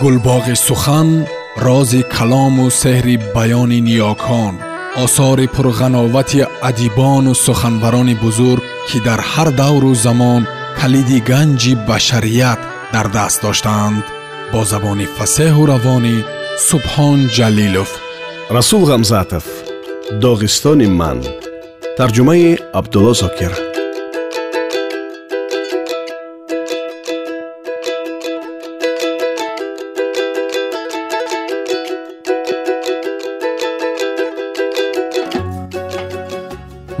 гулбоғи сухан рози калому сеҳри баёни ниёкон осори пурғановати адибону суханбарони бузург ки дар ҳар давру замон калиди ганҷи башарият дар даст доштаанд бо забони фасеҳу равонӣ субҳон ҷалилов расул ғамзатов доғистони ман тарҷумаи абдулло зокир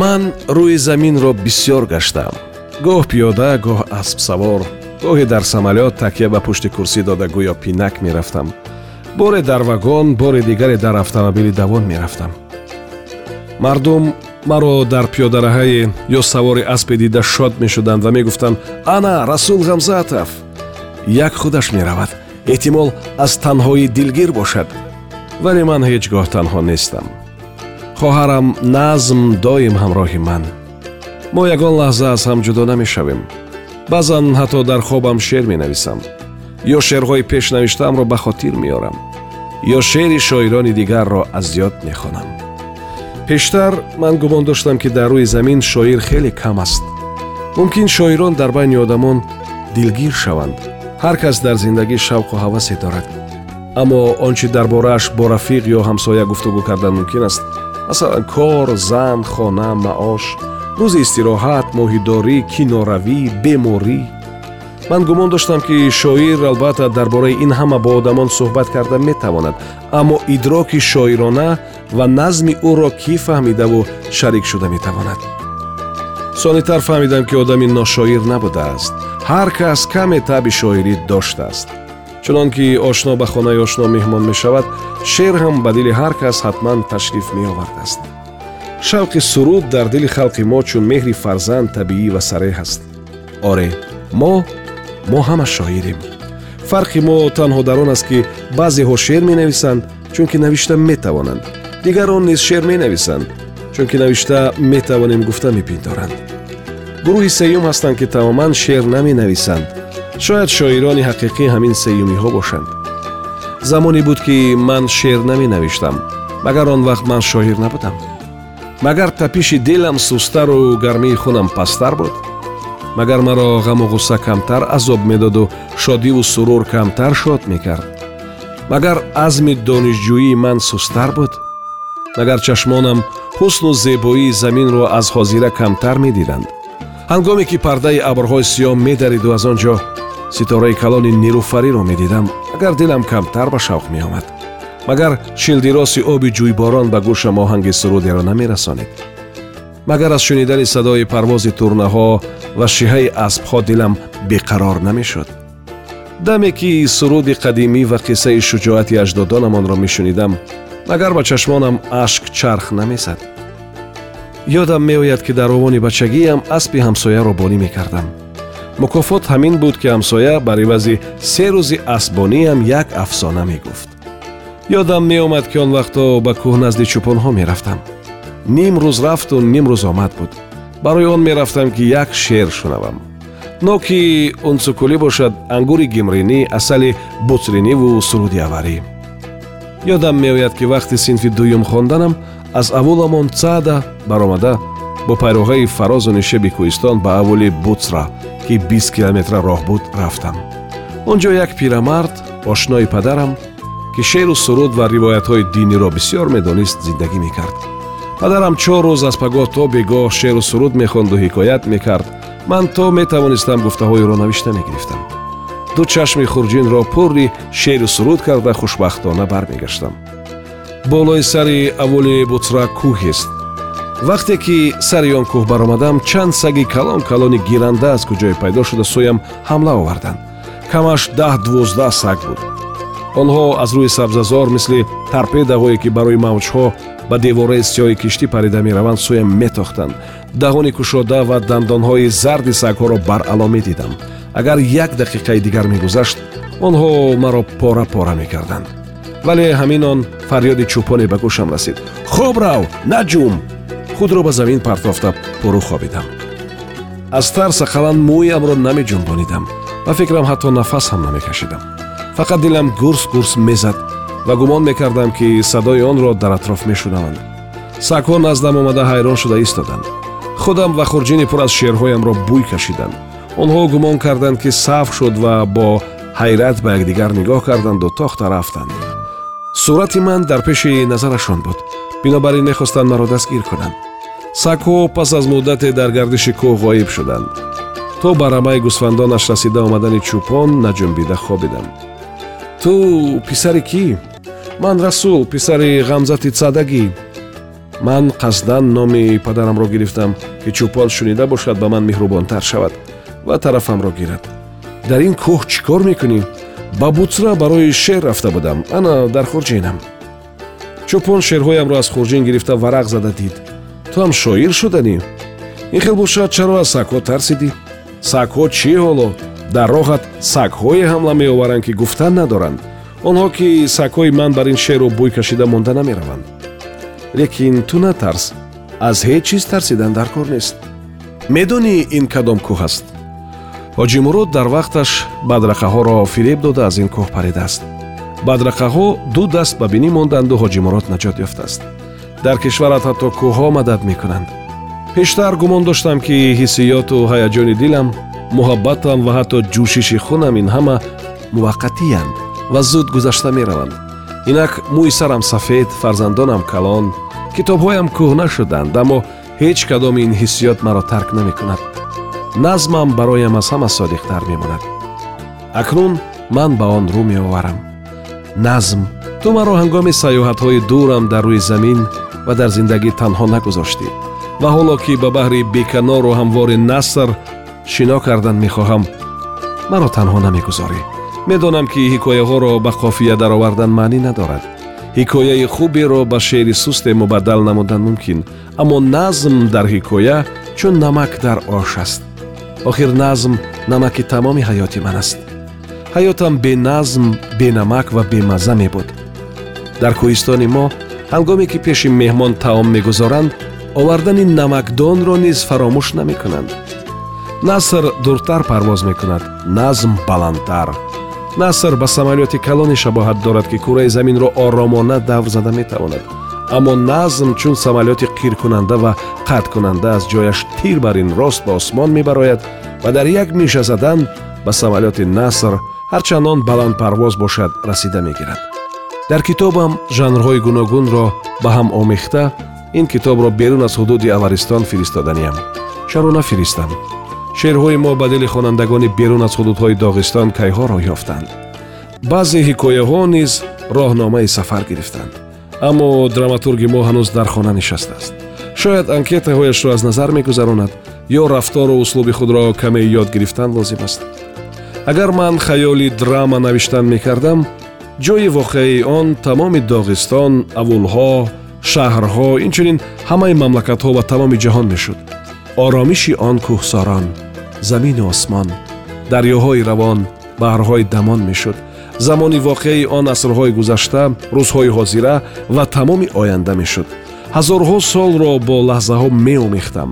ман рӯи заминро бисьёр гаштам. Гоҳ пиёда гоҳ аспсавор гоҳе дар самолёт такя ба пушти курсӣ дода гӯё пинак мерафтам. Боре дар вагон бори дигаре дар автомобили давон мерафтам. Мардум маро дар пиёдараҳае ё савори аспе дида шод мешуданд ва мегуфтанд ана расул ғамзатов як худаш меравад. Эҳтимол аз танҳоӣ дилгир бошад. Вале ман ҳеҷ гоҳ танҳо нестам хоҳарам назм доим ҳамроҳи ман. Мо ягон лаҳза аз ҳам ҷудо намешавем. Баъзан ҳатто дар хобам шеър менависам ё шеърҳои пешнавиштаамро ба хотир меорам ё шеъри шоирони дигарро аз ёд мехонам. Пештар ман гумон доштам ки дар рӯи замин шоир хеле кам аст. Мумкин шоирон дар байни одамон дилгир шаванд. Ҳар кас дар зиндагӣ шавқу ҳавасе дорад аммо он чи дар борааш бо рафиқ ё ҳамсоя гуфтугӯ кардан мумкин аст масалан кор зан хона маош рӯзи истироҳат моҳидорӣ киноравӣ беморӣ. Ман гумон доштам ки шоир албатта дар бораи ин ҳама бо одамон суҳбат карда метавонад. Аммо идроки шоирона ва назми ӯро кӣ фаҳмидаву шарик шуда метавонад? Сонитар фаҳмидам ки одами ношоир набудааст. Ҳар кас каме таъби шоирӣ доштааст чунон ки ошно ба хонаи ошно меҳмон мешавад шеър ҳам ба дили ҳар кас ҳатман ташриф меовардааст. Шавқи суруд дар дили халқи мо чун меҳри фарзанд табиӣ ва сареҳ аст. Оре мо мо ҳама шоирем. Фарқи мо танҳо дар он аст ки баъзеҳо шеър менависанд чунки навишта метавонанд? Дигарон низ шеър менависанд чунки навишта метавонем гуфта мепиндоранд гурӯҳи сеюм ҳастанд ки тамоман шеър наменависанд шояд шоирони ҳақиқӣ ҳамин сеюмиҳо бошанд. Замоне буд ки ман шеър наменавиштам магар он вақт ман шоир набудам. Магар тапиши дилам сустару гармии хунам пасттар буд магар маро ғаму ғусса камтар азоб медоду шодиву сурур камтар шод мекард. Магар азми донишҷӯии ман сустар буд магар чашмонам ҳусну зебоии заминро аз ҳозира камтар медиданд. Ҳангоме ки пардаи абрҳои сиёҳ медариду аз он ҷо ситораи калони нилуфариро медидам агар дилам камтар ба шавқ меомад. Магар шилдироси оби ҷӯйборон ба гӯшам оҳанги сурудеро намерасонид магар аз шунидани садои парвози турнаҳо ва шиҳаи аспҳо дилам беқарор намешуд. Даме ки суруди қадимӣ ва қиссаи шуҷоати аҷдодонамонро мешунидам магар ба чашмонам ашк чарх намезад ёдам меояд ки дар овони бачагиам аспи ҳамсояро бонӣ мекардам мукофот ҳамин буд ки ҳамсоя бар ивази се рӯзи асбониам як афсона мегуфт. Ёдам меомад ки он вақтҳо ба кӯҳ назди чӯпонҳо мерафтам. Ним рӯз рафту ним рӯз омад буд. Барои он мерафтам ки як шеър шунавам. Ноки унсукулӣ бошад ангури гимринӣ асали буцриниву суруди аварӣ. Ёдам меояд ки вақти синфи дуюм хонданам аз аввуламон цаъда баромада бо пайроҳаи фарозу нишеби кӯҳистон ба аввули буцра ки бист километра роҳ буд рафтам. Он ҷо як пирамард ошнои падарам ки шеъру суруд ва ривоятҳои диниро бисьёр медонист зиндагӣ мекард. Падарам чор рӯз аз пагоҳ то бегоҳ шеъру суруд мехонду ҳикоят мекард. Ман то метавонистам гуфтаҳоеро навишта мегирифтам? Ду чашми хурҷинро пурри шеъру суруд карда хушбахтона бармегаштам. Болои сари аввули буцра кӯҳест вақте ки сари он кӯҳ баромадам чанд саги калон калони гиранда аз куҷое пайдо шуда соям ҳамла оварданд. Камаш даҳ дувоздаҳ саг буд. Онҳо аз рӯи сабзазор мисли тарпедаҳое ки барои мавҷҳо ба девораи сиёҳи киштӣ парида мераванд соям метохтанд. Даҳони кушода ва дандонҳои зарди сагҳоро баръало медидам агар як дақиқаи дигар мегузашт онҳо маро пора пора мекарданд. Вале ҳамин он фарёди чӯпоне ба гӯшам расид. Хуб рав наҷум худро ба замин партофта пурӯ хобидам. Аз тарса қалан мӯямро намеҷунбонидам ва фикрам ҳатто нафас ҳам намекашидам. Фақат дилам гурс гурс мезад ва гумон мекардам ки садои онро дар атроф мешунаванд. Сагҳо наздам омада ҳайрон шуда истоданд худам ва хурҷини пур аз шерҳоямро бӯй кашиданд. Онҳо гумон карданд ки саф шуд ва бо ҳайрат ба якдигар нигоҳ карданду тохта рафтанд. Сурати ман дар пеши назарашон буд бинобар ин мехостанд маро дастгир кунанд. Сагҳо пас аз муддате дар гардиши кӯҳ ғоиб шуданд. То ба рамаи гусфандонаш расида омадани чӯпон наҷунбида хобидам. Ту писари кӣ? Ман расул писари ғамзати цадагӣ. Ман қасдан номи падарамро гирифтам ки чӯпон шунида бошад ба ман меҳрубонтар шавад ва тарафамро гирад. Дар ин кӯҳ чӣ кор мекунӣ? Ба буцра барои шер рафта будам. Ана дар хурҷинам чӯпон шерҳоямро аз хурҷин гирифта варақ зада дид. Ту ҳам шоир шуданӣ ин хел бошад чаро аз сагҳо тарсидӣ сагҳо чӣ ҳоло? Дар роҳат сагҳое ҳамла меоваранд ки гуфтан надоранд. Онҳо ки сагҳои ман бар ин шеру бӯй кашида монда намераванд. Лекин ту натарс. Аз ҳеҷ чиз тарсидан дар кор нест. Медонӣ ин кадом кӯҳ аст? Ҳоҷи мурод дар вақташ бадрақаҳоро фиреб дода аз ин кӯҳ паридааст бадрақаҳо ду даст ба бинӣ монданду ҳоҷи мурод наҷот ёфтааст. Дар кишварат ҳатто кӯҳҳо мадад мекунанд? Пештар гумон доштам ки ҳиссиёту ҳаяҷони дилам муҳаббатам ва ҳатто ҷӯшиши хунам ин ҳама муваққатиянд ва зуд гузашта мераванд. Инак мӯи сарам сафед фарзандонам калон китобҳоям кӯҳна шуданд аммо ҳеҷ кадоми ин ҳиссиёт маро тарк намекунад. Назмам бароям аз ҳама содиқтар мемонад. Акнун ман ба он рӯ меоварам назм. Ту маро ҳангоми сайёҳатҳои дурам дар рӯи замин ва дар зиндагӣ танҳо нагузоштӣ ва ҳоло ки ба баҳри беканору ҳамвори наср шино кардан мехоҳам маро танҳо намегузорӣ. Медонам ки ҳикояҳоро ба қофия даровардан маънӣ надорад. Ҳикояи хуберо ба шеъри сусте мубаддал намудан мумкин аммо назм дар ҳикоя чун намак дар ош аст. Охир назм намаки тамоми ҳаёти ман аст ҳаётам беназм бенамак ва бемазза мебуд. Дар кӯҳистони мо ҳангоме ки пеши меҳмон таом мегузоранд овардани намакдонро низ фаромӯш намекунанд. Наср дуртар парвоз мекунад назм баландтар. Наср ба самолёти калоне шабоҳат дорад ки кураи заминро оромона давр зада метавонад. Аммо назм чун самолёти қиркунанда ва қатъкунанда аз ҷояш тир бар ин рост ба осмон мебарояд ва дар як миша задан ба самолёти наср ҳарчанд он баландпарвоз бошад расида мегирад. Дар китобам жанрҳои гуногунро ба ҳам омехта ин китобро берун аз ҳудуди аваристон фиристоданиям. Чаро нафиристам шеърҳои мо ба дили хонандагони берун аз ҳудудҳои доғистон кайҳоро ёфтанд. Баъзе ҳикояҳо низ роҳномаи сафар гирифтанд. Аммо драматурги мо ҳанӯз дар хона нишастааст шояд анкетаҳояшро аз назар мегузаронад ё рафтору услуби худро каме ёд гирифтан лозим аст агар ман хаёли драма навиштан мекардам ҷои воқеаи он тамоми доғистон авулҳо шаҳрҳо инчунин ҳамаи мамлакатҳо ва тамоми ҷаҳон мешуд. Оромиши он кӯҳсорон замину осмон дарёҳои равон баҳрҳои дамон мешуд. Замони воқеаи он асрҳои гузашта рӯзҳои ҳозира ва тамоми оянда мешуд. Ҳазорҳо солро бо лаҳзаҳо меомехтам.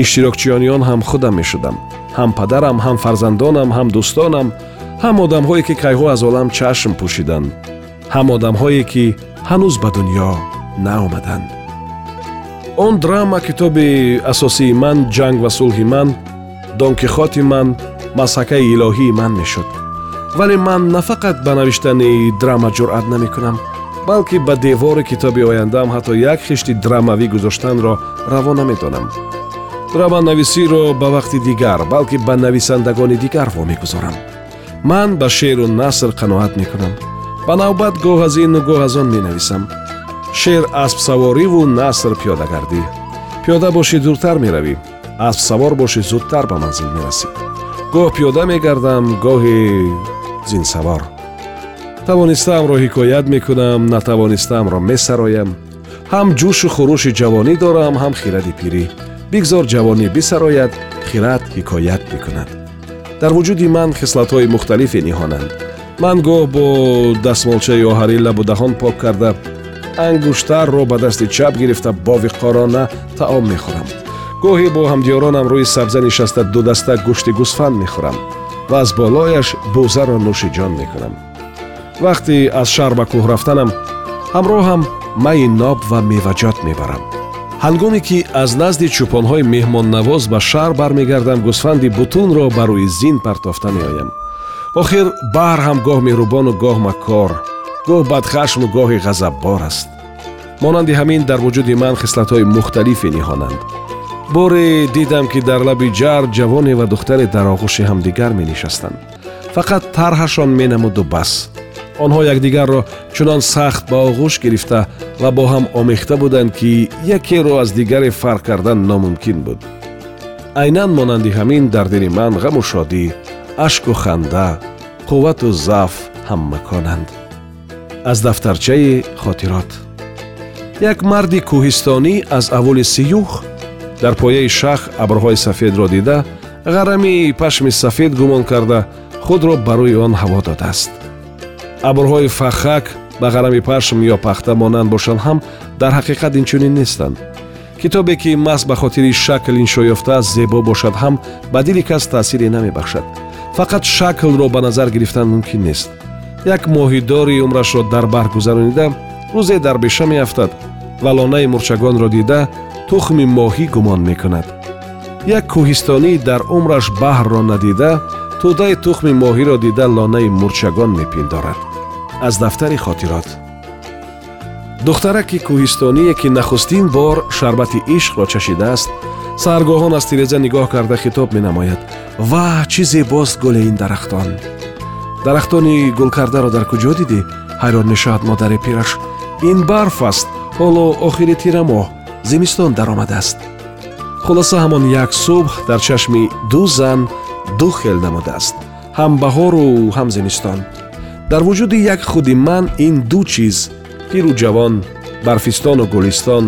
Иштирокчиёни он ҳам худам мешудам ҳам падарам ҳам фарзандонам ҳам дӯстонам ҳам одамҳое ки кайҳо аз олам чашм пӯшиданд ҳам одамҳое ки ҳанӯз ба дуньё наомаданд. Он драма китоби асосии ман ҷанг ва сулҳи ман донкихоти ман масҳакаи илоҳии ман мешуд. Вале ман на фақат ба навиштани драма ҷуръат намекунам балки ба девори китоби ояндаам ҳатто як хишти драмавӣ гузоштанро раво намедонам драманависиро ба вақти дигар балки ба нависандагони дигар вомегузорам. Ман ба шеъру наср қаноат мекунам. Ба навбат гоҳ аз ину гоҳ аз он менависам. Шер аспсавориву наср пиёдагардӣ пиёда бошӣ дуртар меравӣ. Аспсавор бошӣ зудтар ба манзил мерасӣ. Гоҳ пиёда мегардам гоҳи зинсавор. Тавонистаамро ҳикоят мекунам натавонистаамро месароям. Ҳам ҷӯшу хурӯши ҷавонӣ дорам ҳам хиради пирӣ бигзор ҷавонӣ бисарояд хират ҳикоят мекунад дар вуҷуди ман хислатҳои мухталифе ниҳонанд ман гоҳ бо дастмолчаи оҳарӣ лабу даҳон пок карда ангуштарро ба дасти чап гирифта бовиқорона таом мехӯрам гоҳе бо ҳамдиёронам рӯи сабза нишаста дудаста гӯшти гӯсфанд мехӯрам ва аз болояш бӯзаро нӯши ҷон мекунам вақте аз шаҳр ба кӯҳ рафтанам ҳамроҳам майи ноб ва меваҷот мебарам ҳангоме ки аз назди чӯпонҳои меҳмоннавоз ба шаҳр бармегардам гӯсфанди бутунро ба рӯи зин партофта меоям. Охир баҳр ҳам гоҳ меҳрубону гоҳ маккор гоҳ бадхашму гоҳи ғазаббор аст. Монанди ҳамин дар вуҷуди ман хислатҳои мухталифе ниҳонанд. Боре дидам ки дар лаби ҷар ҷавоне ва духтаре дар оғӯши ҳамдигар менишастанд. Фақат тарҳашон менамуду бас онҳо якдигарро чунон сахт ба оғӯш гирифта ва бо ҳам омехта буданд ки якеро аз дигаре фарқ кардан номумкин буд. Айнан монанди ҳамин дар дили ман ғаму шодӣ ашку ханда қуввату заф ҳаммаконанд аз дафтарчаи хотирот. Як марди кӯҳистонӣ аз аввули сиюх дар пояи шах абрҳои сафедро дида ғарамии пашми сафед гумон карда худро ба рӯи он ҳаво додааст абрҳои фахак ба ғарами пашм ё пахта монанд бошанд ҳам дар ҳақиқат инчунин нестанд. Китобе ки маҳз ба хотири шакл иншо ёфтааст зебо бошад ҳам ба дили кас таъсире намебахшад. Фақат шаклро ба назар гирифтан мумкин нест. Як моҳидори умрашро дар баҳр гузаронида рӯзе дар беша меафтад ва лонаи мурчагонро дида тухми моҳӣ гумон мекунад. Як кӯҳистонӣ дар умраш баҳрро надида тӯдаи тухми моҳиро дида лонаи мурчагон мепиндорад. Аз дафтари хотирот. Духтараки кӯҳистоние ки нахустин бор шарбати ишқро чашидааст саҳаргоҳон аз тиреза нигоҳ карда хитоб менамояд. Ва чӣ зебост гули ин дарахтон! Дарахтони гулкардаро дар куҷо дидӣ? Ҳайрон мешавад модари пираш. Ин барф аст. Ҳоло охири тирамоҳ зимистон даромадааст хулоса ҳамон як субҳ дар чашми ду зан ду хел намудааст. ҳам баҳору ҳам зимистон дар вуҷуди як худи ман ин ду чиз пиру ҷавон барфистону гулистон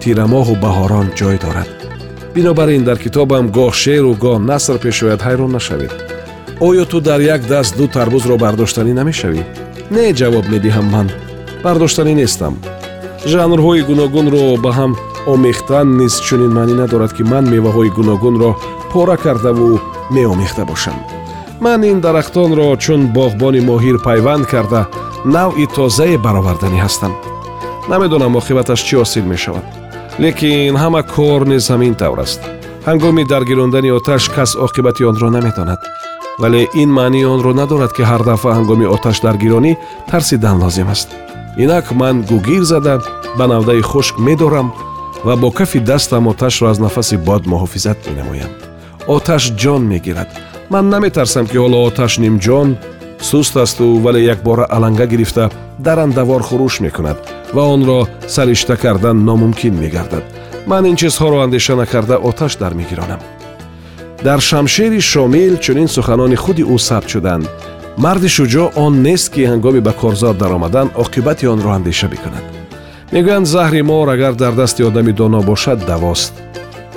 тирамоҳу баҳорон ҷой дорад. Бинобар ин дар китобам гоҳ шеру гоҳ наср пешояд ҳайрон нашавед. Оё ту дар як даст ду тарбузро бардоштанӣ намешавӣ? Не ҷавоб медиҳам ман. Бардоштанӣ нестам. Жанрҳои гуногунро ба ҳам омехтан низ чунин маънӣ надорад ки ман меваҳои гуногунро пора кардаву меомехта бошам. Ман ин дарахтонро чун боғбони моҳир пайванд карда навъи тозае бароварданӣ ҳастам. Намедонам оқибаташ чӣ ҳосил мешавад. Лекин ҳама кор низ ҳамин тавр аст. Ҳангоми даргирондани оташ кас оқибати онро наметонад. Вале ин маънии онро надорад ки ҳар дафъа ҳангоми оташ даргиронӣ тарсидан лозим аст. Инак ман гугир зада ба навдаи хушк медорам ва бо кафи дастам оташро аз нафаси бод муҳофизат менамоям оташ ҷон мегирад ман наметарсам ки ҳоло оташ нимҷон суст асту вале якбора аланга гирифта дарандавор хурӯш мекунад ва онро саришта кардан номумкин мегардад ман ин чизҳоро андеша накарда оташ дар мегиронам дар шамшери шомил чунин суханони худи ӯ сабт шуданд марди шуҷоъ он нест ки ҳангоми ба корзор даромадан оқибати онро андеша бикунад мегӯянд заҳри мор агар дар дасти одами доно бошад давост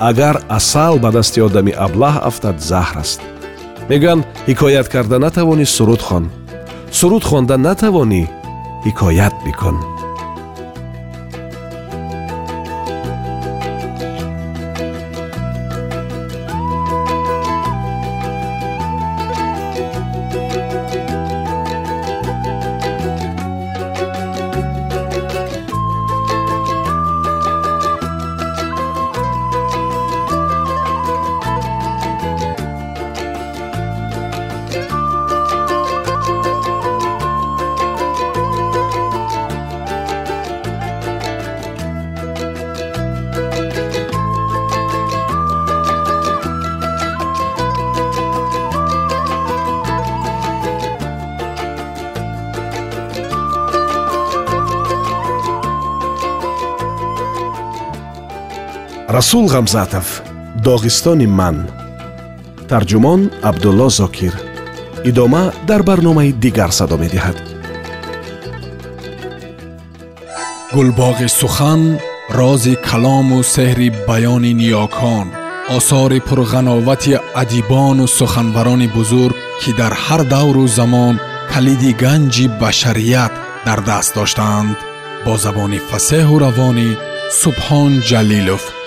агар асал ба дасти одами аблаҳ афтад заҳр аст. Мегӯянд ҳикоят карда натавонӣ суруд хон суруд хонда натавонӣ ҳикоят бикун расул ғамзатов доғистони ман. Тарҷумон абдулло зокир. Идома дар барномаи дигар садо медиҳад. Гулбоғи сухан рози калому сеҳри баёни ниёкон осори пурғановати адибону суханбарони бузург ки дар ҳар давру замон калиди ганҷи башарият дар даст доштаанд бо забони фасеҳу равонӣ субҳон ҷалилов